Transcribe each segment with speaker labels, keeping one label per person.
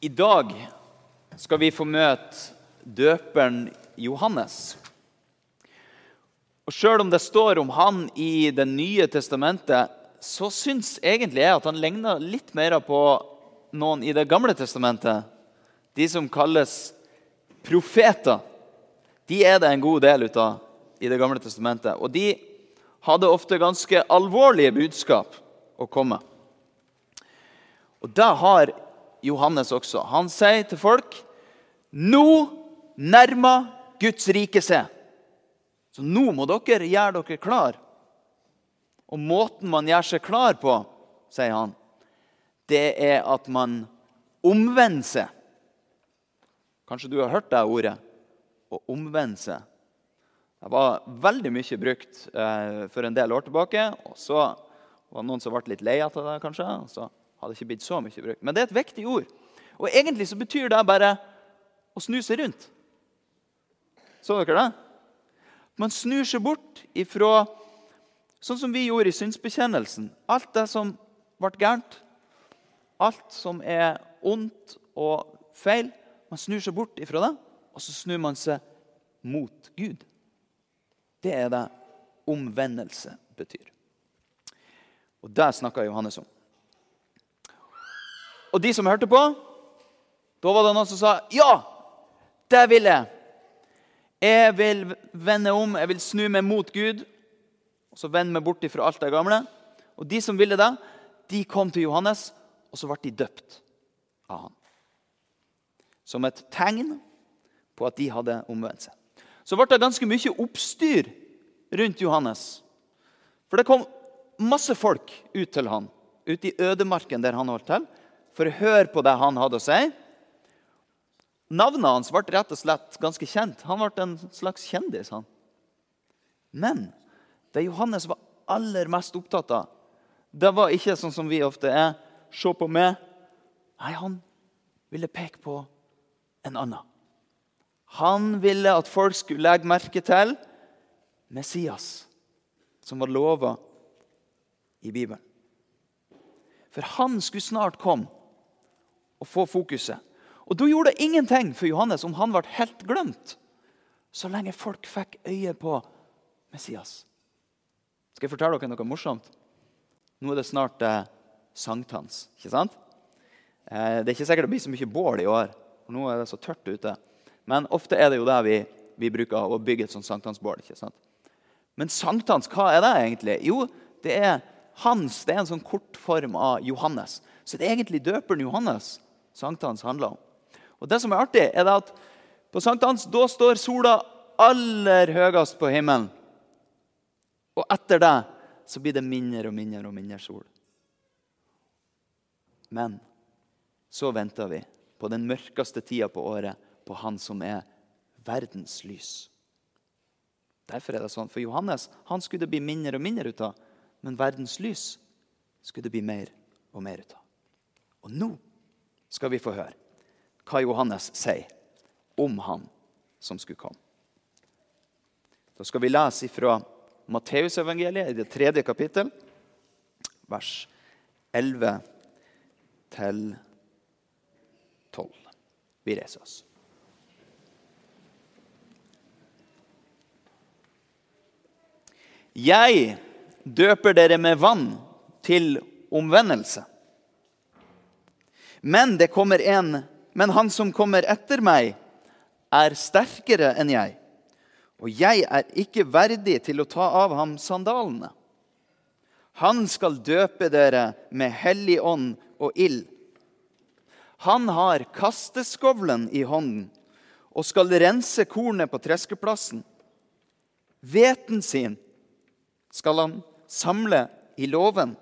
Speaker 1: I dag skal vi få møte døperen Johannes. Og Sjøl om det står om han i Det nye testamentet, så syns egentlig jeg at han ligner litt mer på noen i Det gamle testamentet. De som kalles profeter. De er det en god del ut av i Det gamle testamentet. Og de hadde ofte ganske alvorlige budskap å komme. Og det har Johannes også. Han sier til folk nå nærmer Guds rike seg. Så nå må dere gjøre dere klar. Og måten man gjør seg klar på, sier han, det er at man omvender seg. Kanskje du har hørt det ordet? Å omvende seg. Det var veldig mye brukt eh, for en del år tilbake. og Så var det noen som ble litt lei av det, kanskje. og så hadde ikke blitt så mye brukt. Men det er et viktig ord. Og egentlig så betyr det bare å snu seg rundt. Så dere det? Man snur seg bort ifra sånn som vi gjorde i synsbekjennelsen. Alt det som ble gærent, alt som er ondt og feil. Man snur seg bort ifra det, og så snur man seg mot Gud. Det er det omvendelse betyr. Og det snakker Johannes om. Og de som hørte på, da var det noen som sa ja, det vil jeg. Jeg vil vende om, jeg vil snu meg mot Gud og så vende meg bort fra alt det gamle. Og De som ville det, de kom til Johannes, og så ble de døpt av han. Som et tegn på at de hadde omvendt seg. Så ble det ganske mye oppstyr rundt Johannes. For det kom masse folk ut til han, ut i ødemarken der han holdt til, for å høre på det han hadde å si. Navnet hans ble rett og slett ganske kjent. Han ble en slags kjendis. han. Men det Johannes var aller mest opptatt av, det var ikke sånn som vi ofte er. Se på meg. Nei, han ville peke på en annen. Han ville at folk skulle legge merke til Messias, som var lova i Bibelen. For han skulle snart komme og få fokuset. Og Da gjorde det ingenting for Johannes om han ble helt glemt, så lenge folk fikk øye på Messias. Skal jeg fortelle dere noe morsomt? Nå er det snart eh, sankthans. ikke sant? Eh, det er ikke sikkert det blir så mye bål i år, for nå er det så tørt ute. Men ofte er det jo det vi, vi bruker å bygge et sånt sankthansbål. ikke sant? Men sankthans, hva er det egentlig? Jo, det er hans. Det er en sånn kortform av Johannes. Så det er egentlig døperen Johannes sankthans handler om. Og det som er artig, er at på sankthans da står sola aller høyest på himmelen. Og etter det så blir det mindre og mindre og mindre sol. Men så venter vi på den mørkeste tida på året på Han som er verdens lys. Derfor er det sånn. For Johannes han skulle det bli mindre og mindre ut av. Men verdens lys skulle det bli mer og mer ut av. Og nå skal vi få høre hva Johannes sier om han som skulle komme. Da skal vi lese fra Matteusevangeliet i det tredje kapittel, vers 11 til 12. Vi reiser oss. Jeg døper dere med vann til omvendelse. Men det kommer en men han som kommer etter meg, er sterkere enn jeg, og jeg er ikke verdig til å ta av ham sandalene. Han skal døpe dere med hellig ånd og ild. Han har kasteskovlen i hånden og skal rense kornet på treskeplassen. Hveten sin skal han samle i låven,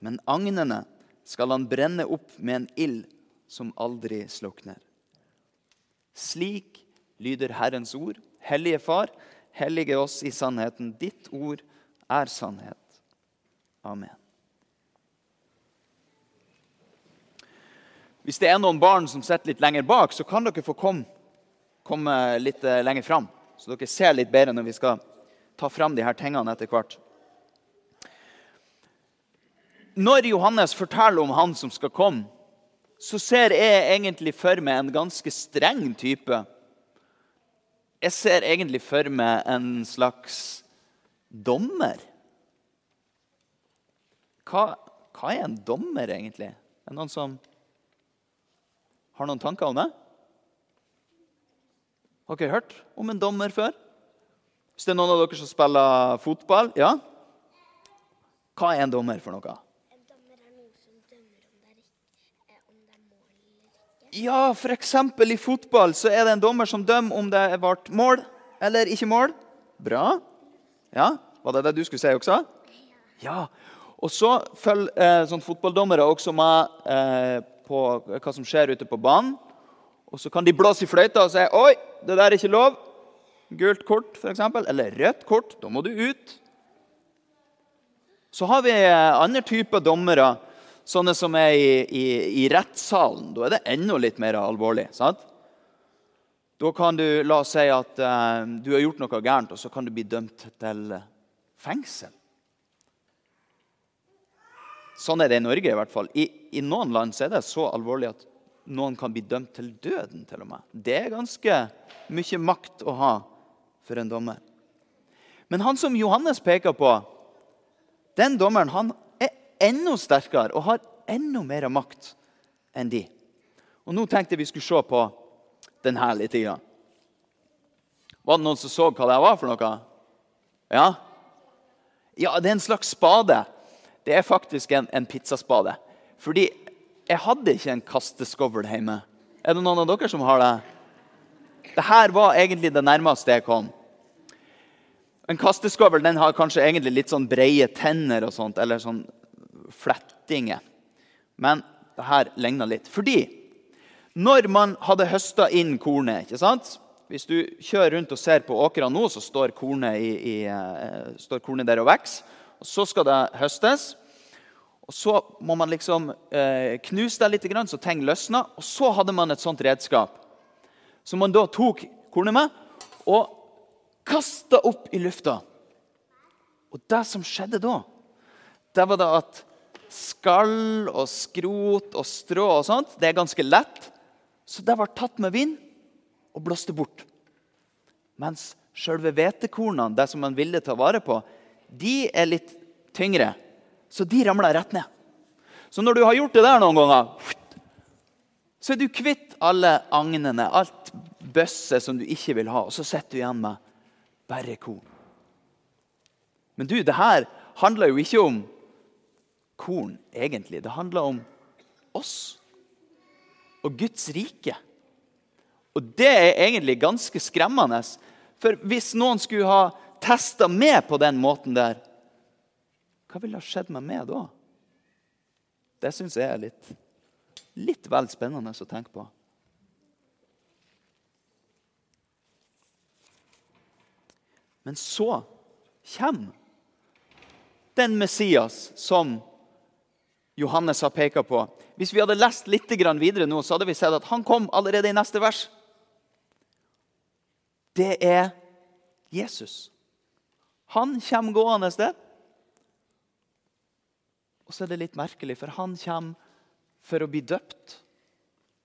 Speaker 1: men agnene skal han brenne opp med en ild som aldri slukner. Slik lyder Herrens ord. Hellige Far, hellige oss i sannheten. Ditt ord er sannhet. Amen. Hvis det er noen barn som sitter litt lenger bak, så kan dere få komme, komme litt eh, lenger fram. Så dere ser litt bedre når vi skal ta fram de her tingene etter hvert. Når Johannes forteller om han som skal komme, så ser jeg egentlig for meg en ganske streng type. Jeg ser egentlig for meg en slags dommer. Hva, hva er en dommer, egentlig? Er det noen som har noen tanker om det? Har dere hørt om en dommer før? Hvis det er noen av dere som spiller fotball, ja? Hva er en dommer for noe?
Speaker 2: En dommer er noen som dømmer om det er, ikke, eh, om det er mål eller ikke.
Speaker 1: Ja, f.eks. i fotball så er det en dommer som dømmer om det ble mål eller ikke mål. Bra. Ja, Var det det du skulle si også? Ja. Og så følger eh, sånn fotballdommere også med eh, på hva som skjer ute på banen. Og så kan de blåse i fløyta og si 'Oi, det der er ikke lov'. Gult kort, f.eks. Eller rødt kort. Da må du ut. Så har vi eh, andre typer dommere, sånne som er i, i, i rettssalen. Da er det enda litt mer alvorlig. sant? Da kan du la oss si at eh, du har gjort noe gærent, og så kan du bli dømt til fengsel. Sånn er det i Norge. i hvert fall. I, I, noen land er det så alvorlig at noen kan bli dømt til døden. til og med. Det er ganske mye makt å ha for en dommer. Men han som Johannes peker på, den dommeren han enda sterkere og har enda mer makt enn de. Og Nå tenkte jeg vi skulle se på denne litt. Var det noen som så hva det var for noe? Ja? Ja, det er en slags spade. Det er faktisk en, en pizzaspade. Fordi jeg hadde ikke en kasteskovl hjemme. Er det noen av dere som har det? Dette var egentlig det nærmeste jeg kom. En kasteskovl den har kanskje egentlig litt sånn breie tenner og sånt, eller sånn flettinger. Men det her ligna litt. Fordi når man hadde høsta inn kornet ikke sant? Hvis du kjører rundt og ser på åkrene nå, så står kornet, i, i, uh, står kornet der og vokser. Og Så skal det høstes. Og Så må man liksom uh, knuse det litt, så ting løsner. Og så hadde man et sånt redskap som man da tok kornet med og kasta opp i lufta. Og det som skjedde da, det var da at skall og skrot og strå og sånt, det er ganske lett. Så det var tatt med vind og blåste bort. Mens sjølve hvetekornene, det som man ville ta vare på, de er litt tyngre. Så de ramla rett ned. Så når du har gjort det der noen ganger, så er du kvitt alle agnene, alt bøsset som du ikke vil ha, og så sitter du igjen med bare korn. Men du, det her handler jo ikke om korn, egentlig. Det handler om oss og Guds rike. Og det er egentlig ganske skremmende. For hvis noen skulle ha testa meg på den måten der, hva ville ha skjedd med meg da? Det syns jeg er litt, litt vel spennende å tenke på. Men så kommer den Messias som Johannes har peka på. Hvis vi hadde lest litt videre nå, så hadde vi sett at han kom allerede i neste vers. Det er Jesus. Han kommer gående der. Og så er det litt merkelig, for han kommer for å bli døpt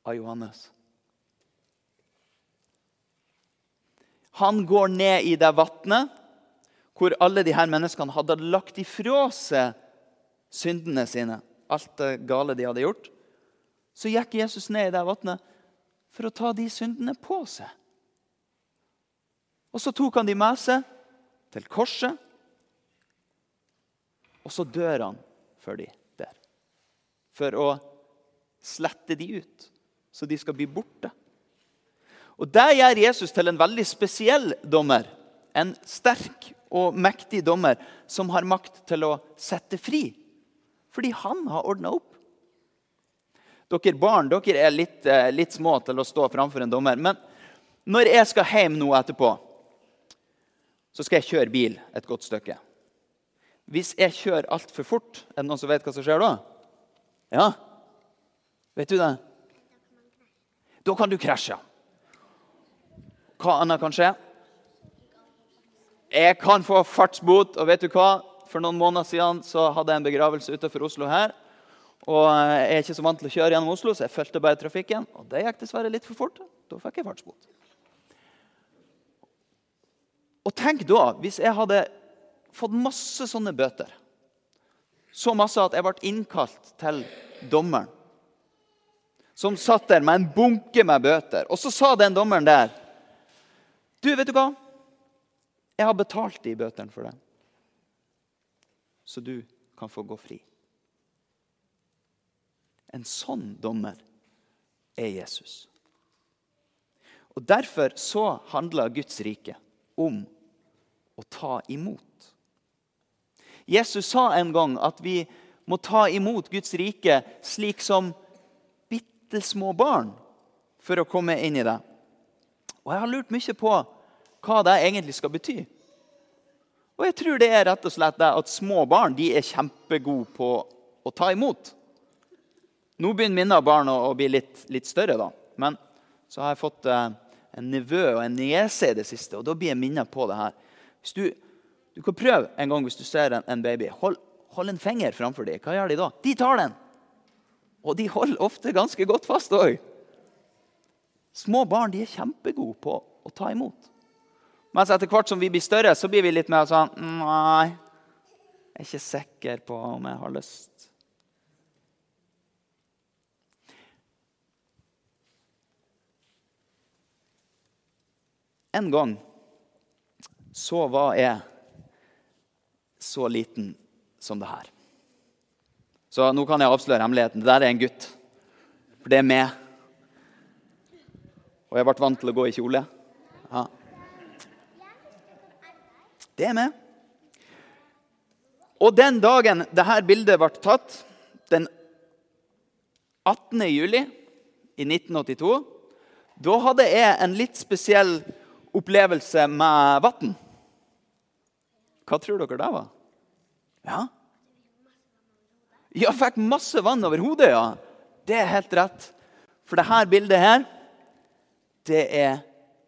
Speaker 1: av Johannes. Han går ned i det vannet hvor alle de her menneskene hadde lagt ifra seg syndene sine. Alt det gale de hadde gjort. Så gikk Jesus ned i det vannet for å ta de syndene på seg. Og så tok han de med seg til korset, og så dør han for de der. For å slette de ut, så de skal bli borte. Og Det gjør Jesus til en veldig spesiell dommer. En sterk og mektig dommer som har makt til å sette fri. Fordi han har ordna opp. Dere barn dere er litt, eh, litt, små til å stå framfor en dommer. Men når jeg skal hjem nå etterpå, så skal jeg kjøre bil et godt stykke. Hvis jeg kjører altfor fort, er det noen som vet hva som skjer da? Ja? Vet du det? Da kan du krasje. Hva annet kan skje? Jeg kan få fartsbot. Og vet du hva? For noen måneder siden så hadde jeg en begravelse utenfor Oslo her. Og jeg er ikke så vant til å kjøre gjennom Oslo, så jeg fulgte bare trafikken. Og det gikk dessverre litt for fort. Da fikk jeg fartsbot. Og tenk da, hvis jeg hadde fått masse sånne bøter. Så masse at jeg ble innkalt til dommeren. Som satt der med en bunke med bøter. Og så sa den dommeren der Du, vet du hva? Jeg har betalt de bøtene for deg. Så du kan få gå fri. En sånn dommer er Jesus. Og Derfor så handler Guds rike om å ta imot. Jesus sa en gang at vi må ta imot Guds rike slik som bitte små barn for å komme inn i det. Og Jeg har lurt mye på hva det egentlig skal bety. Og jeg tror det er rett og slett det at små barn de er kjempegode på å ta imot. Nå begynner mine barn å, bli litt, litt, større, da. Men så har jeg fått eh, en nevø og en niese i det siste, og da blir jeg minnet på det her. Hvis du, du kan prøve en gang hvis du ser en, en baby. Hold, hold, en finger framfor dem. Hva gjør de da? De tar den! Og de holder ofte ganske godt fast òg. Små barn de er kjempegode på å ta imot. Mens etter hvert som vi blir større, så blir vi litt mer sånn Nei, jeg er ikke sikker på om jeg har lyst. En gang så var jeg så liten som det her. Så nå kan jeg avsløre hemmeligheten. Det der er en gutt. For det er meg. Og jeg ble vant til å gå i kjole. Ja. Det er vi. Og den dagen dette bildet ble tatt, den 18. juli i 1982, da hadde jeg en litt spesiell opplevelse med vann. Hva tror dere det var? Ja? Jeg fikk masse vann over hodet, ja. Det er helt rett. For dette bildet her, det er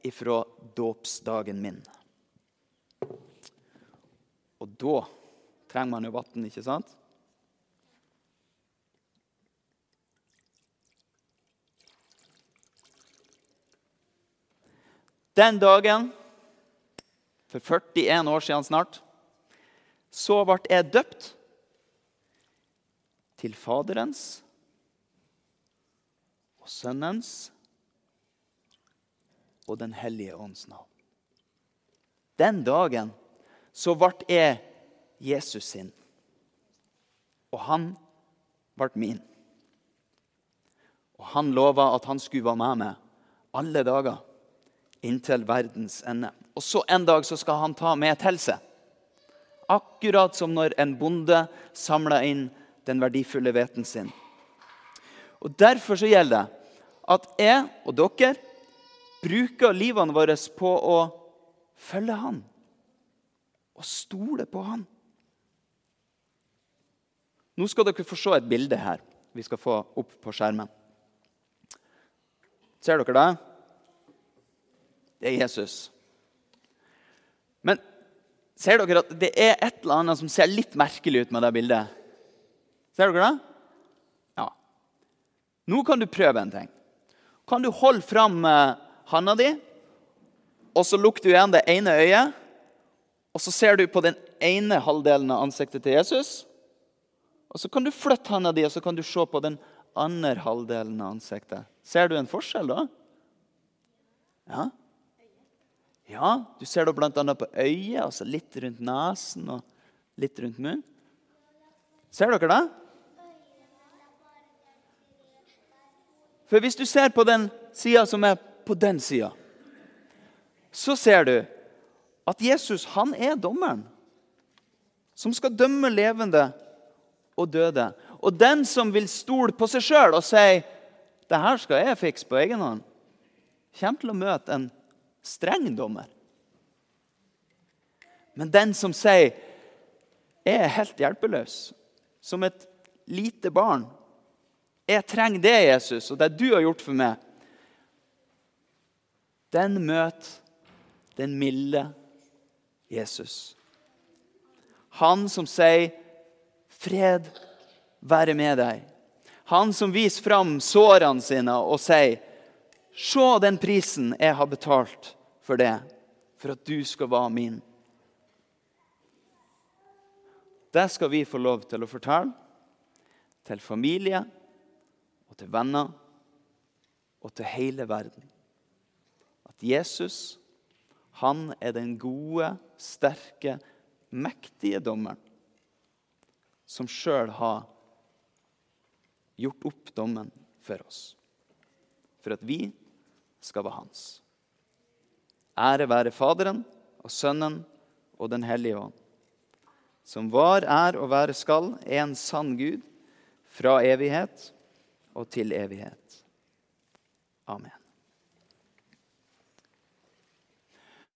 Speaker 1: ifra dåpsdagen min. Og da trenger man jo vann, ikke sant? Den dagen, for 41 år siden snart, så ble jeg døpt til Faderens og Sønnens og Den hellige ånds navn. Den dagen så ble jeg Jesus sin, og han ble min. Og han lova at han skulle være med meg alle dager inntil verdens ende. Og så en dag så skal han ta med til seg. Akkurat som når en bonde samler inn den verdifulle hveten sin. Og Derfor så gjelder det at jeg og dere bruker livene våre på å følge Han og stole på Han. Nå skal dere få se et bilde her vi skal få opp på skjermen. Ser dere det? Det er Jesus. Men ser dere at det er et eller annet som ser litt merkelig ut med det bildet? Ser dere det? Ja. Nå kan du prøve en ting. Kan du holde fram eh, handa di, og så lukker du igjen det ene øyet? Og så ser du på den ene halvdelen av ansiktet til Jesus. Og så kan du flytte handa di og så kan du se på den andre halvdelen av ansiktet. Ser du en forskjell da? Ja. Ja, Du ser det bl.a. på øyet, altså litt rundt nesen og litt rundt munnen. Ser dere det? For hvis du ser på den sida som er på den sida, så ser du at Jesus han er dommeren som skal dømme levende og døde. Og den som vil stole på seg sjøl og si det her skal jeg fikse på egen hånd, kommer til å møte en streng dommer. Men den som sier jeg er helt hjelpeløs, som et lite barn jeg trenger det, Jesus, og det du har gjort for meg. Den møter den milde Jesus. Han som sier 'Fred være med deg', Han som viser fram sårene sine og sier Se den prisen jeg har betalt for det, for at du skal være min. Det skal vi få lov til å fortelle til familie og til venner og til hele verden. At Jesus, han er den gode, sterke, mektige dommeren som sjøl har gjort opp dommen for oss. For at vi skal være hans. Ære være Faderen og Sønnen og Den hellige ånd. Som var, er og være skal, en sann Gud fra evighet og til evighet. Amen.